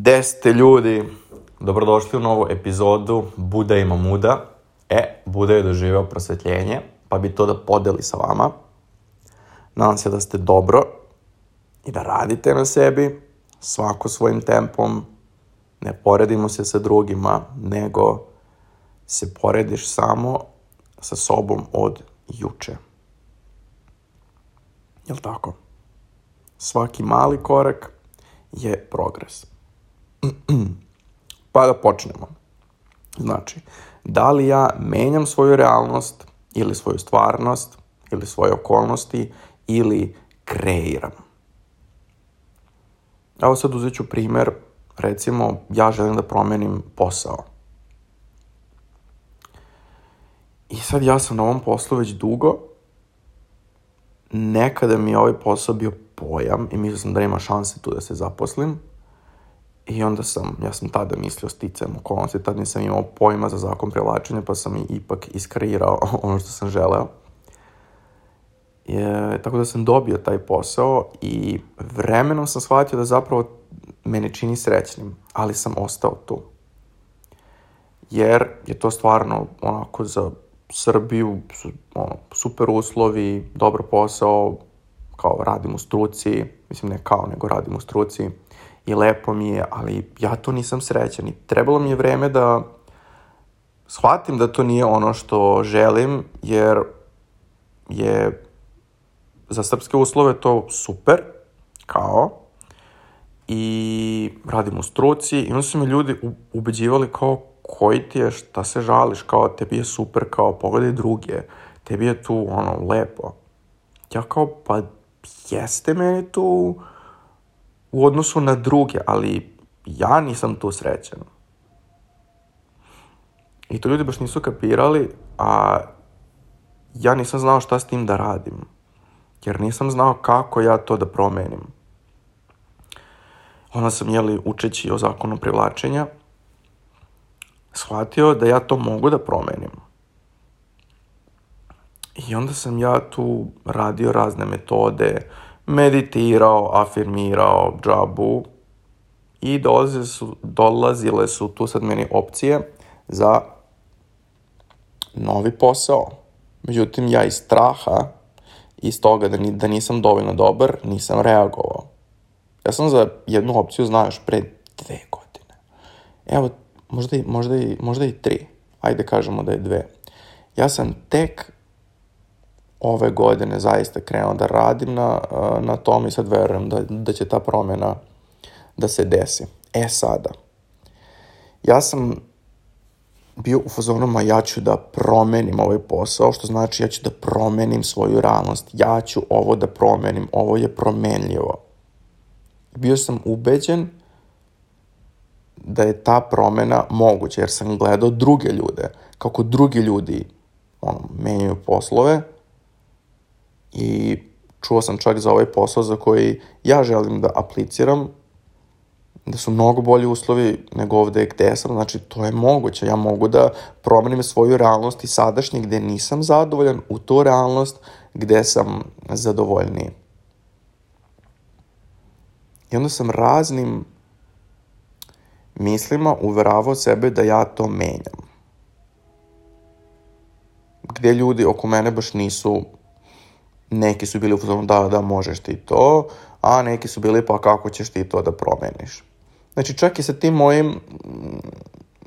Gde ste ljudi? Dobrodošli u novu epizodu Buda ima muda. E, Buda je doživeo prosvetljenje, pa bi to da podeli sa vama. Nadam se da ste dobro i da radite na sebi, svako svojim tempom. Ne poredimo se sa drugima, nego se porediš samo sa sobom od juče. Jel tako? Svaki mali korak je progres. pa da počnemo. Znači, da li ja menjam svoju realnost ili svoju stvarnost ili svoje okolnosti ili kreiram. Evo sad uzet ću primer, recimo ja želim da promenim posao. I sad ja sam na ovom poslu već dugo, nekada mi je ovaj posao bio pojam i mislio sam da nema šanse tu da se zaposlim. I onda sam, ja sam tada mislio sticajem okolnosti, tad nisam imao pojma za zakon privlačenja, pa sam i ipak iskreirao ono što sam želeo. Je, tako da sam dobio taj posao i vremenom sam shvatio da zapravo mene čini srećnim, ali sam ostao tu. Jer je to stvarno onako za Srbiju ono, super uslovi, dobro posao, kao radim u struci, mislim ne kao, nego radim u struci i lepo mi je, ali ja to nisam srećan i trebalo mi je vreme da shvatim da to nije ono što želim, jer je za srpske uslove to super, kao, i radim u struci i onda su me ljudi ubeđivali kao koji ti je, šta se žališ, kao tebi je super, kao pogledaj druge, tebi je tu ono lepo. Ja kao pa jeste meni tu u odnosu na druge, ali ja nisam tu srećan. I to ljudi baš nisu kapirali, a ja nisam znao šta s tim da radim. Jer nisam znao kako ja to da promenim. Onda sam, jeli, učeći o zakonu privlačenja, shvatio da ja to mogu da promenim. I onda sam ja tu radio razne metode, meditirao, afirmirao džabu i dolazile su, dolazile su tu sad meni opcije za novi posao. Međutim, ja iz straha, iz toga da, ni, da nisam dovoljno dobar, nisam reagovao. Ja sam za jednu opciju znao još pre dve godine. Evo, možda i, možda i, možda i tri. Ajde kažemo da je dve. Ja sam tek ove godine zaista krenuo da radim na, na tom i sad verujem da, da će ta promjena da se desi. E sada, ja sam bio u fazonu, ma ja ću da promenim ovaj posao, što znači ja ću da promenim svoju realnost, ja ću ovo da promenim, ovo je promenljivo. Bio sam ubeđen da je ta promena moguća, jer sam gledao druge ljude, kako drugi ljudi ono, menjaju poslove, i čuo sam čak za ovaj posao za koji ja želim da apliciram, da su mnogo bolji uslovi nego ovde gde sam, znači to je moguće, ja mogu da promenim svoju realnost i sadašnje gde nisam zadovoljan u tu realnost gde sam zadovoljniji. I onda sam raznim mislima uveravao sebe da ja to menjam. Gde ljudi oko mene baš nisu Neki su bili u fazonu da, da, možeš ti to, a neki su bili pa kako ćeš ti to da promeniš. Znači čak i sa tim mojim,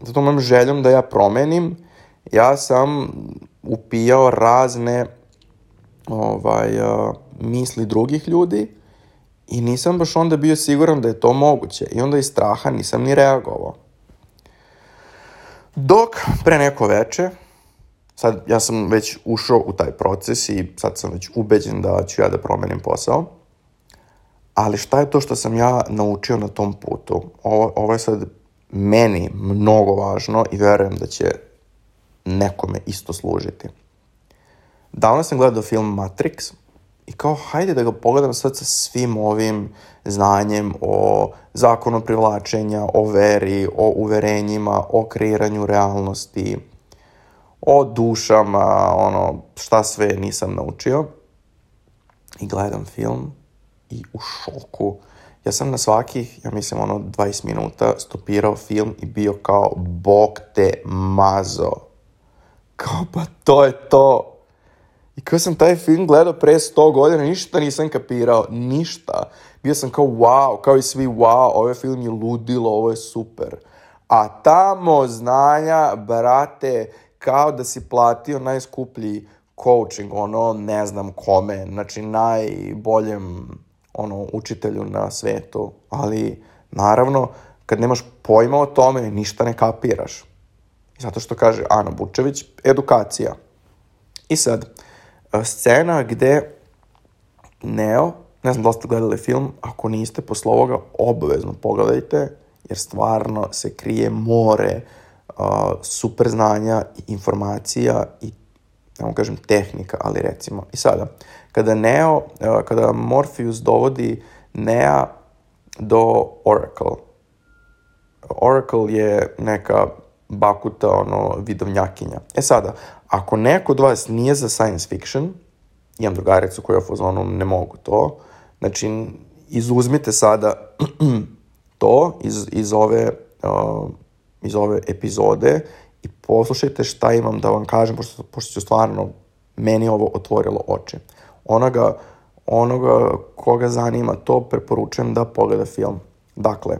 sa tom mojim željom da ja promenim, ja sam upijao razne ovaj, misli drugih ljudi i nisam baš onda bio siguran da je to moguće i onda iz straha nisam ni reagovao. Dok pre neko veče sad ja sam već ušao u taj proces i sad sam već ubeđen da ću ja da promenim posao. Ali šta je to što sam ja naučio na tom putu? Ovo, ovo je sad meni mnogo važno i verujem da će nekome isto služiti. Davno sam gledao film Matrix i kao hajde da ga pogledam sad sa svim ovim znanjem o zakonu privlačenja, o veri, o uverenjima, o kreiranju realnosti, o dušama, ono, šta sve nisam naučio. I gledam film i u šoku ja sam na svakih, ja mislim, ono, 20 minuta stopirao film i bio kao, bog te mazo. Kao, pa to je to. I kao sam taj film gledao pre 100 godina, ništa nisam kapirao, ništa. Bio sam kao, wow, kao i svi, wow, ovaj film je ludilo, ovo je super. A tamo znanja, brate, kao da si platio najskuplji coaching, ono, ne znam kome, znači najboljem, ono, učitelju na svetu, ali, naravno, kad nemaš pojma o tome, ništa ne kapiraš. Zato što kaže Ana Bučević, edukacija. I sad, scena gde Neo, ne znam da ste gledali film, ako niste posle ovoga, obavezno pogledajte, jer stvarno se krije more uh, super znanja i informacija i mogu kažem tehnika, ali recimo. I sada, kada Neo, uh, kada Morpheus dovodi Nea do Oracle, Oracle je neka bakuta, ono, vidovnjakinja. E sada, ako neko od vas nije za science fiction, imam drugaricu koja je u fazonu, ne mogu to, znači, izuzmite sada to iz, iz, ove, uh, iz ove epizode i poslušajte šta imam da vam kažem, pošto, pošto ću stvarno meni ovo otvorilo oči. Onoga, onoga koga zanima to, preporučujem da pogleda film. Dakle,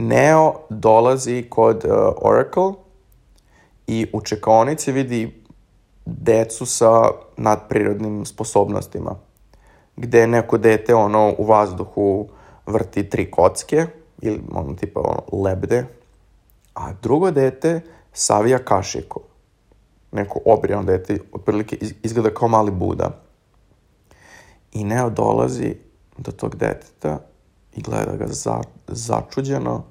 Neo dolazi kod uh, Oracle i u čekaonici vidi decu sa nadprirodnim sposobnostima, gde neko dete ono u vazduhu vrti tri kocke, ili ono tipa ono, lebde, a drugo dete savija kašiku. Neko obrijano dete, otprilike izgleda kao mali Buda. I Neo dolazi do tog deteta i gleda ga za, začuđeno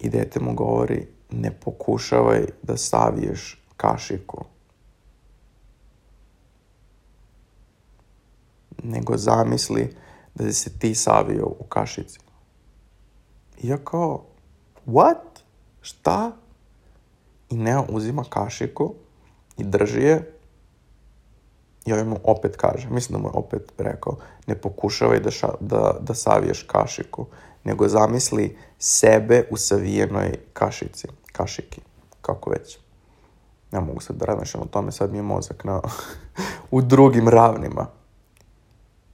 i dete mu govori ne pokušavaj da saviješ kašiku. Nego zamisli da si ti savio u kašici. I ja kao, what? Šta? I Neo uzima kašiku i drži je i ovaj mu opet kaže, mislim da mu je opet rekao, ne pokušavaj da, ša, da, da saviješ kašiku, nego zamisli sebe u savijenoj kašici, kašiki, kako već. Ne mogu sad da razmišljam o tome, sad mi je mozak na, u drugim ravnima.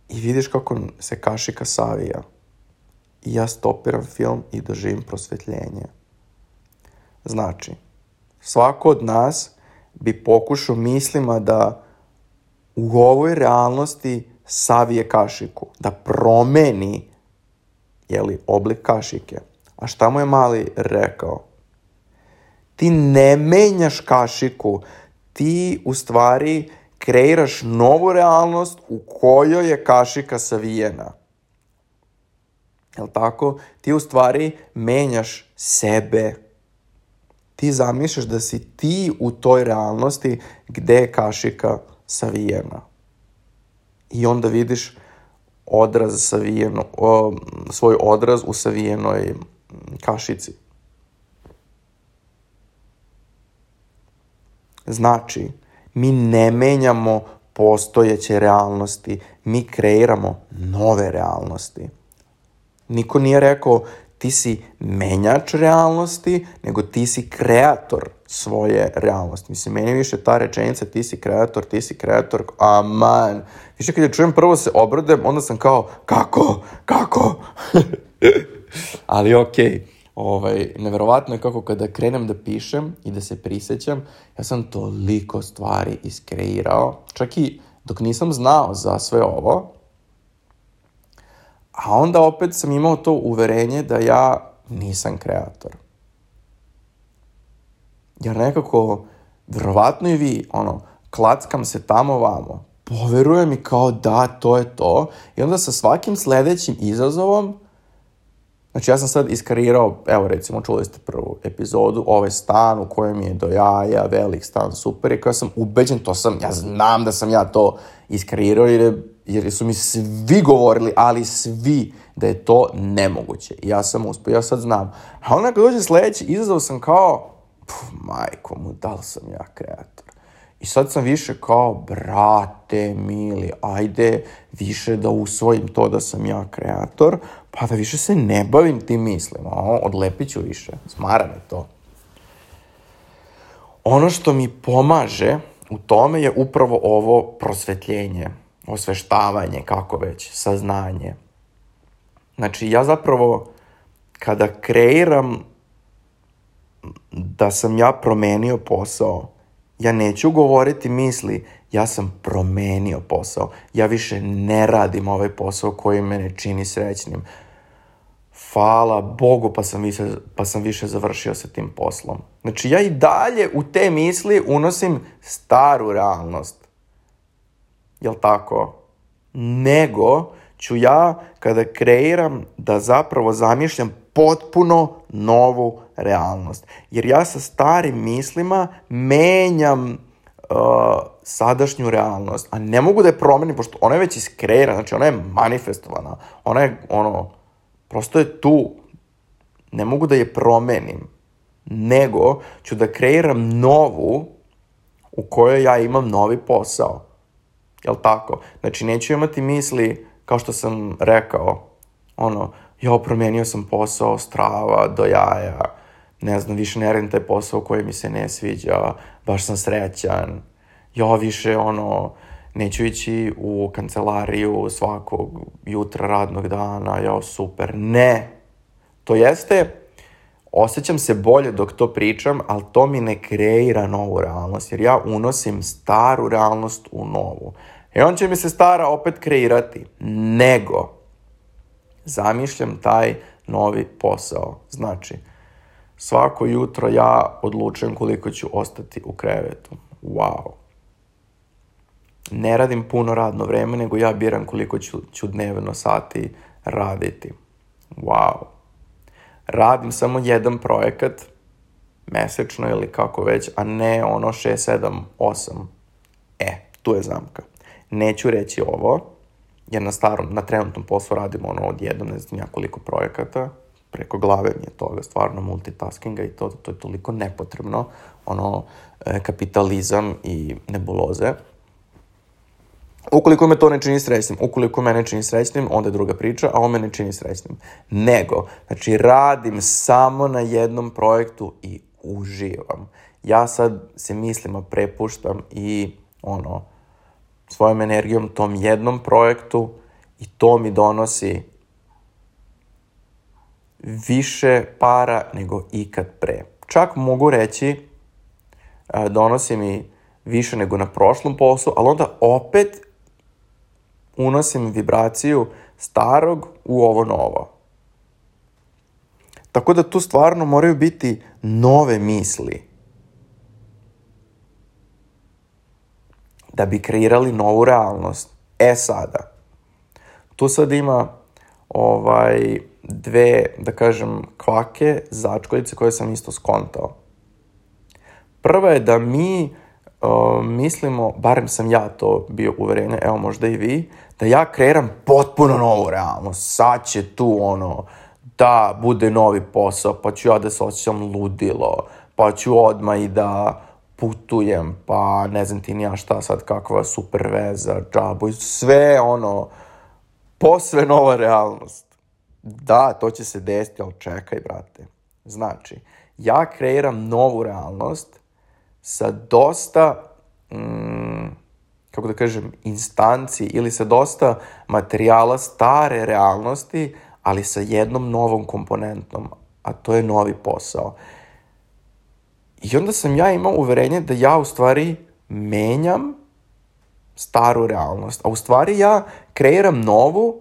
I vidiš kako se kašika savija i ja stopiram film i doživim prosvetljenje. Znači, svako od nas bi pokušao mislima da u ovoj realnosti savije kašiku, da promeni jeli, oblik kašike. A šta mu je mali rekao? Ti ne menjaš kašiku, ti u stvari kreiraš novu realnost u kojoj je kašika savijena. Jel tako? Ti u stvari menjaš sebe. Ti zamišljaš da si ti u toj realnosti gde je kašika savijena. I onda vidiš odraz savijeno, o, svoj odraz u savijenoj kašici. Znači, mi ne menjamo postojeće realnosti, mi kreiramo nove realnosti. Niko nije rekao ti si menjač realnosti, nego ti si kreator svoje realnosti. Mislim, meni više ta rečenica ti si kreator, ti si kreator, aman. Više kad je čujem prvo se obradem, onda sam kao, kako, kako? Ali okej. Okay. Ovaj, neverovatno je kako kada krenem da pišem i da se prisećam, ja sam toliko stvari iskreirao, čak i dok nisam znao za sve ovo, A onda opet sam imao to uverenje da ja nisam kreator. Jer nekako, verovatno i vi, ono, klackam se tamo vamo, poverujem i kao da, to je to. I onda sa svakim sledećim izazovom, znači ja sam sad iskarirao, evo recimo čuli ste prvu epizodu, ovaj stan u kojem je do jaja, velik stan, super, i kao sam ubeđen, to sam, ja znam da sam ja to iskarirao jer je jer su mi svi govorili, ali svi, da je to nemoguće. Ja sam uspio, ja sad znam. A onda kad dođe sledeći izazov sam kao, puf, majko mu, da li sam ja kreator? I sad sam više kao, brate, mili, ajde više da usvojim to da sam ja kreator, pa da više se ne bavim tim mislima. O, odlepit ću više. Smara me to. Ono što mi pomaže u tome je upravo ovo prosvetljenje, osveštavanje, kako već, saznanje. Znači, ja zapravo, kada kreiram da sam ja promenio posao, ja neću govoriti misli, ja sam promenio posao. Ja više ne radim ovaj posao koji mene čini srećnim. Hvala Bogu pa sam, više, pa sam više završio sa tim poslom. Znači ja i dalje u te misli unosim staru realnost. Jel tako? Nego ću ja kada kreiram da zapravo zamišljam potpuno novu realnost. Jer ja sa starim mislima menjam uh, sadašnju realnost, a ne mogu da je promenim, pošto ona je već iskreirana, znači ona je manifestovana, ona je, ono, prosto je tu. Ne mogu da je promenim, nego ću da kreiram novu u kojoj ja imam novi posao. Jel tako? Znači, neću imati misli, kao što sam rekao, ono, jo, promenio sam posao, strava, do jaja, ne znam, više ne radim taj posao koji mi se ne sviđa, baš sam srećan, jo, više, ono, neću ići u kancelariju svakog jutra radnog dana, jo, super, ne. To jeste, osjećam se bolje dok to pričam, ali to mi ne kreira novu realnost, jer ja unosim staru realnost u novu. I on će mi se stara opet kreirati. Nego, zamišljam taj novi posao. Znači, svako jutro ja odlučujem koliko ću ostati u krevetu. Wow. Ne radim puno radno vreme, nego ja biram koliko ću, ću dnevno sati raditi. Wow. Radim samo jedan projekat, mesečno ili kako već, a ne ono 6, 7, 8. E, tu je zamka. Neću reći ovo, jer na starom, na trenutnom poslu radimo ono od jednom, ne znam, nekoliko projekata, preko glave mi je toga, stvarno multitaskinga i to, to je toliko nepotrebno, ono, e, kapitalizam i nebuloze. Ukoliko me to ne čini srećnim, ukoliko me ne čini srećnim, onda je druga priča, a on me ne čini srećnim. Nego, znači, radim samo na jednom projektu i uživam. Ja sad se mislima prepuštam i, ono, svojom energijom tom jednom projektu i to mi donosi više para nego ikad pre. Čak mogu reći donosi mi više nego na prošlom poslu, ali onda opet unosim vibraciju starog u ovo novo. Tako da tu stvarno moraju biti nove misli da bi kreirali novu realnost. E sada, tu sad ima ovaj, dve, da kažem, kvake, začkoljice koje sam isto skontao. Prva je da mi mislimo, barem sam ja to bio uverenje, evo možda i vi, da ja kreiram potpuno novu realnost. Sad će tu ono, da bude novi posao, pa ću ja da se osjećam ludilo, pa ću odmah i da putujem, pa ne znam ti nija šta sad, kakva super veza, džabu, sve ono, posve nova realnost. Da, to će se desiti, ali čekaj, brate. Znači, ja kreiram novu realnost sa dosta, mm, kako da kažem, instanci ili sa dosta materijala stare realnosti, ali sa jednom novom komponentom, a to je novi posao. I onda sam ja imao uverenje da ja u stvari menjam staru realnost, a u stvari ja kreiram novu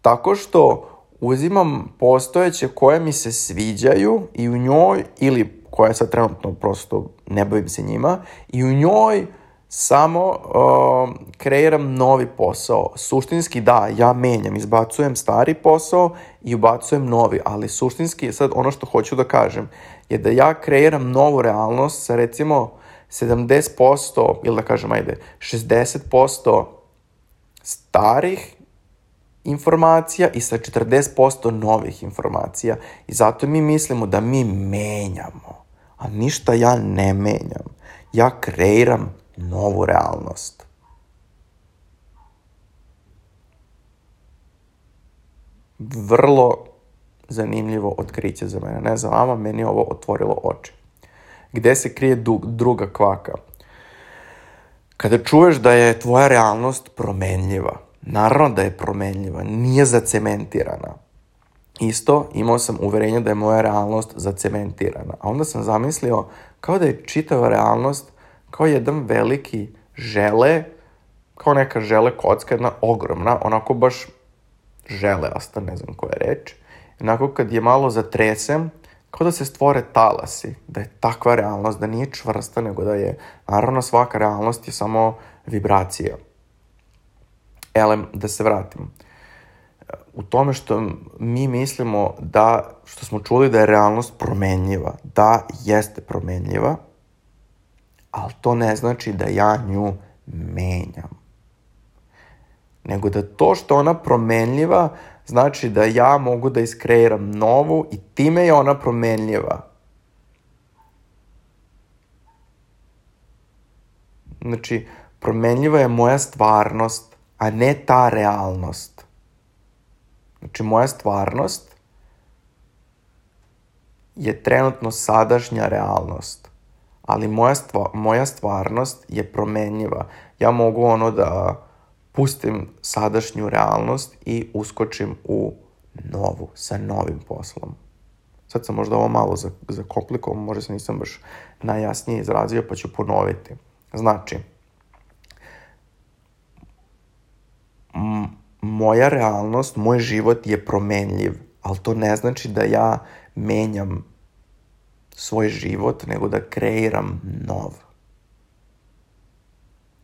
tako što uzimam postojeće koje mi se sviđaju i u njoj, ili koje sad trenutno prosto ne bavim se njima, i u njoj samo uh, kreiram novi posao. Suštinski da, ja menjam, izbacujem stari posao i ubacujem novi, ali suštinski sad ono što hoću da kažem je da ja kreiram novu realnost sa recimo 70% ili da kažem ajde 60% starih informacija i sa 40% novih informacija i zato mi mislimo da mi menjamo, a ništa ja ne menjam. Ja kreiram novu realnost. Vrlo zanimljivo otkriće za mene. Ne znam vama, meni ovo otvorilo oči. Gde se krije druga kvaka? Kada čuješ da je tvoja realnost promenljiva, naravno da je promenljiva, nije zacementirana. Isto, imao sam uverenje da je moja realnost zacementirana. A onda sam zamislio kao da je čitava realnost kao jedan veliki žele, kao neka žele kocka, jedna ogromna, onako baš žele, asta ne znam koja je reč. Onako kad je malo zatresem, kao da se stvore talasi, da je takva realnost, da nije čvrsta, nego da je, naravno svaka realnost je samo vibracija. Elem, da se vratim. U tome što mi mislimo da, što smo čuli da je realnost promenljiva, da jeste promenljiva, ali to ne znači da ja nju menjam. Nego da to što ona promenljiva, znači da ja mogu da iskreiram novu i time je ona promenljiva. Znači, promenljiva je moja stvarnost, a ne ta realnost. Znači, moja stvarnost je trenutno sadašnja realnost. Ali moja, stva, moja stvarnost je promenljiva. Ja mogu ono da pustim sadašnju realnost i uskočim u novu, sa novim poslom. Sad sam možda ovo malo zakomplikovan, možda se nisam baš najjasnije izrazio, pa ću ponoviti. Znači, moja realnost, moj život je promenljiv, ali to ne znači da ja menjam svoj život, nego da kreiram nov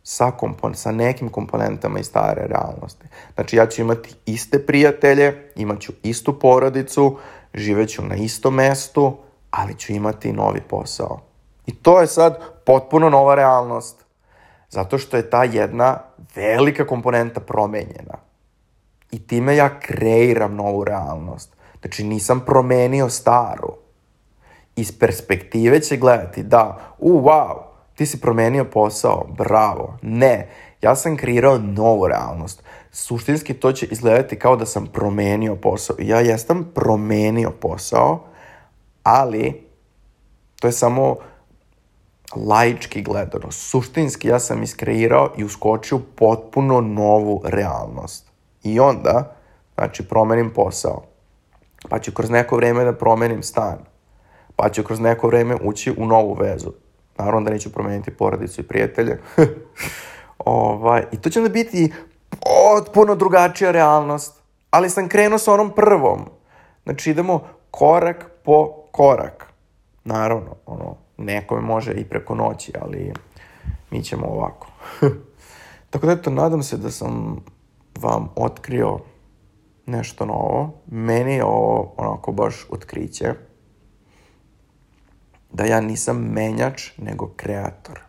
sa, kompon sa nekim komponentama iz stare realnosti. Znači ja ću imati iste prijatelje, imaću istu porodicu, živeću na istom mestu, ali ću imati novi posao. I to je sad potpuno nova realnost. Zato što je ta jedna velika komponenta promenjena. I time ja kreiram novu realnost. Znači nisam promenio staru. Iz perspektive će gledati da, u, wow, ti si promenio posao, bravo. Ne, ja sam kreirao novu realnost. Suštinski to će izgledati kao da sam promenio posao. Ja jesam promenio posao, ali to je samo laički gledano. Suštinski ja sam iskreirao i uskočio potpuno novu realnost. I onda, znači, promenim posao. Pa ću kroz neko vreme da promenim stan. Pa ću kroz neko vreme ući u novu vezu Naravno da neću promeniti porodicu i prijatelje. ovaj, I to će onda biti potpuno drugačija realnost. Ali sam krenuo sa onom prvom. Znači idemo korak po korak. Naravno, ono, nekome može i preko noći, ali mi ćemo ovako. Tako da eto, nadam se da sam vam otkrio nešto novo. Meni je ovo onako baš otkriće da ja nisam menjač, nego kreator.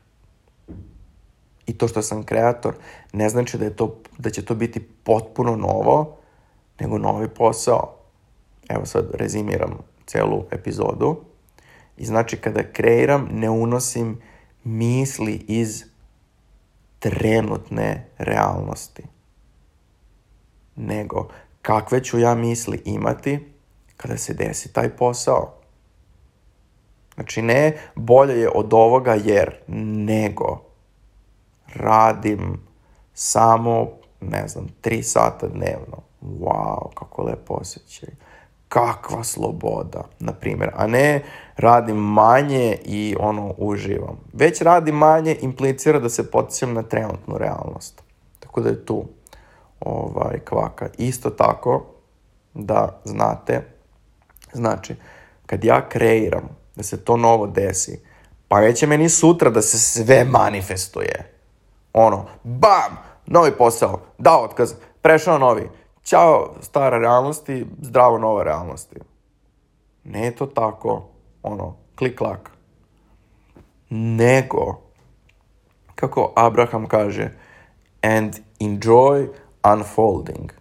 I to što sam kreator ne znači da, je to, da će to biti potpuno novo, nego novi posao. Evo sad rezimiram celu epizodu. I znači kada kreiram, ne unosim misli iz trenutne realnosti. Nego kakve ću ja misli imati kada se desi taj posao. Znači ne bolje je od ovoga jer, nego radim samo, ne znam, tri sata dnevno. Wow, kako lepo osjećaj. Kakva sloboda, na primjer. A ne radim manje i ono uživam. Već radim manje implicira da se potičem na trenutnu realnost. Tako da je tu ovaj, kvaka. Isto tako da znate, znači, kad ja kreiram da se to novo desi, pa neće meni sutra da se sve manifestuje. Ono, bam, novi posao, dao otkaz, prešao novi. Ćao, stara realnosti, zdravo nova realnosti. Ne je to tako, ono, klik-klak. Nego, kako Abraham kaže, and enjoy unfolding.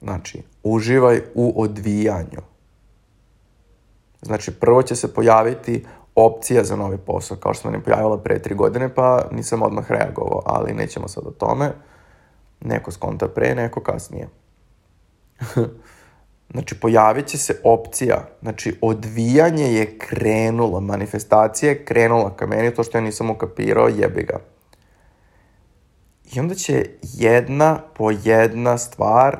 Znači, uživaj u odvijanju. Znači, prvo će se pojaviti opcija za novi posao, kao što se ne pojavila pre tri godine, pa nisam odmah reagovao, ali nećemo sad o tome. Neko skonta pre, neko kasnije. znači, pojavit će se opcija, znači, odvijanje je krenulo, manifestacija je krenula ka meni, to što ja nisam ukapirao, jebi ga. I onda će jedna po jedna stvar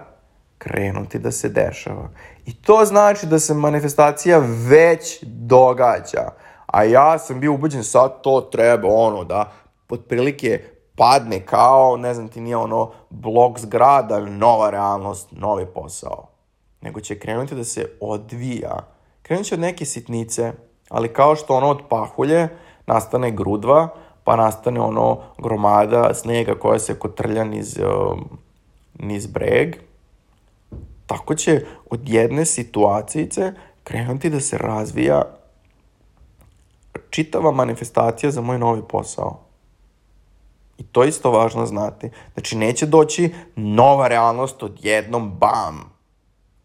krenuti da se dešava. I to znači da se manifestacija već događa. A ja sam bio ubeđen sad to treba ono da otprilike padne kao, ne znam ti nije ono, blok zgrada, nova realnost, novi posao. Nego će krenuti da se odvija. Krenut će od neke sitnice, ali kao što ono od pahulje nastane grudva, pa nastane ono gromada snega koja se kotrlja niz, um, niz breg, tako će od jedne situacijice krenuti da se razvija čitava manifestacija za moj novi posao. I to je isto važno znati. Znači, neće doći nova realnost odjednom bam.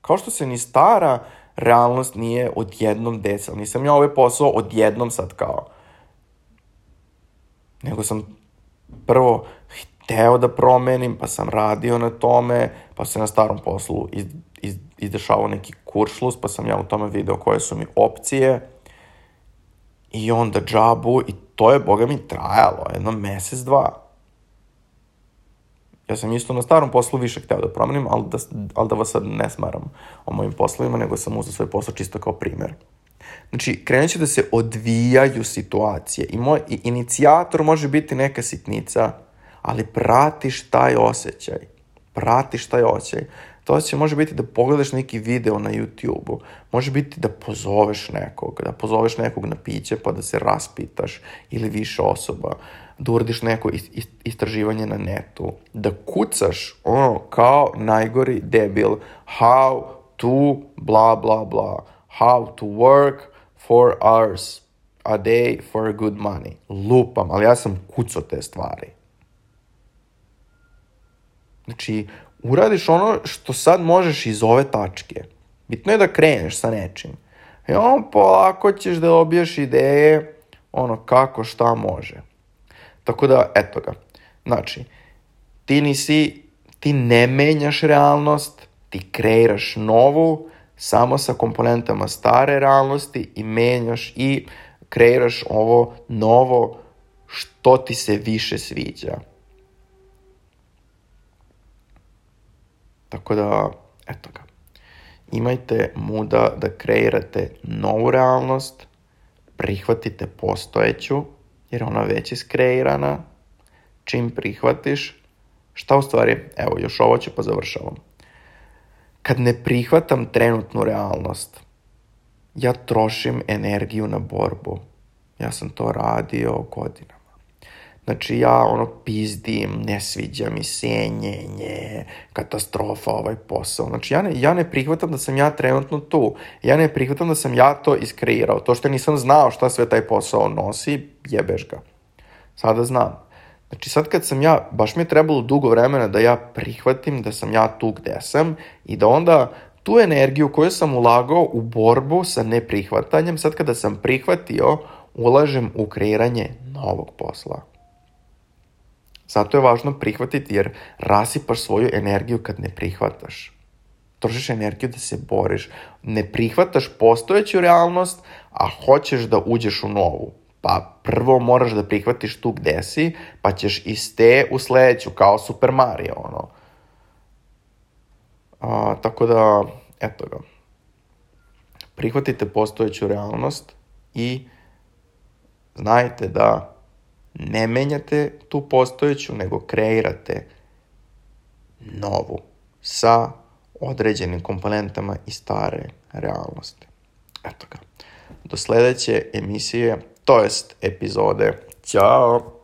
Kao što se ni stara realnost nije odjednom desila. Nisam ja ovaj posao odjednom sad kao. Nego sam prvo hteo da promenim, pa sam radio na tome, pa se na starom poslu iz, iz, izdešavao neki kuršlus, pa sam ja u tome video koje su mi opcije i onda džabu i to je, boga mi, trajalo jedno mesec, dva. Ja sam isto na starom poslu više hteo da promenim, ali da, ali da vas sad ne smaram o mojim poslovima, nego sam uzao svoj posao čisto kao primer. Znači, krenut će da se odvijaju situacije i moj i inicijator može biti neka sitnica, ali pratiš taj osjećaj. Pratiš taj osjećaj. To osjećaj može biti da pogledaš neki video na YouTube-u, može biti da pozoveš nekog, da pozoveš nekog na piće pa da se raspitaš ili više osoba, da uradiš neko istraživanje na netu, da kucaš ono kao najgori debil how to bla bla bla, how to work four hours a day for good money. Lupam, ali ja sam kucao te stvari. Znači, uradiš ono što sad možeš iz ove tačke. Bitno je da kreneš sa nečim. I on polako ćeš da dobiješ ideje ono kako šta može. Tako da, eto ga. Znači, ti nisi, ti ne menjaš realnost, ti kreiraš novu, samo sa komponentama stare realnosti i menjaš i kreiraš ovo novo što ti se više sviđa. Tako da, eto ga. Imajte muda da kreirate novu realnost, prihvatite postojeću, jer ona već je skreirana. Čim prihvatiš, šta u stvari, evo, još ovo ću pa završavam. Kad ne prihvatam trenutnu realnost, ja trošim energiju na borbu. Ja sam to radio godinama. Znači ja ono pizdim, ne sviđa mi se, nje, nje, katastrofa ovaj posao. Znači ja ne, ja ne prihvatam da sam ja trenutno tu. Ja ne prihvatam da sam ja to iskreirao. To što nisam znao šta sve taj posao nosi, jebeš ga. Sada znam. Znači sad kad sam ja, baš mi je trebalo dugo vremena da ja prihvatim da sam ja tu gde sam i da onda tu energiju koju sam ulagao u borbu sa neprihvatanjem, sad kada sam prihvatio, ulažem u kreiranje novog posla. Zato je važno prihvatiti jer rasipaš svoju energiju kad ne prihvataš. Trošiš energiju da se boriš. Ne prihvataš postojeću realnost, a hoćeš da uđeš u novu. Pa prvo moraš da prihvatiš tu gde si, pa ćeš iz te u sledeću, kao Super Mario, ono. A, tako da, eto ga. Prihvatite postojeću realnost i znajte da ne menjate tu postojeću, nego kreirate novu sa određenim komponentama i stare realnosti. Eto ga. Do sledeće emisije, Тоест епизоде. Чао!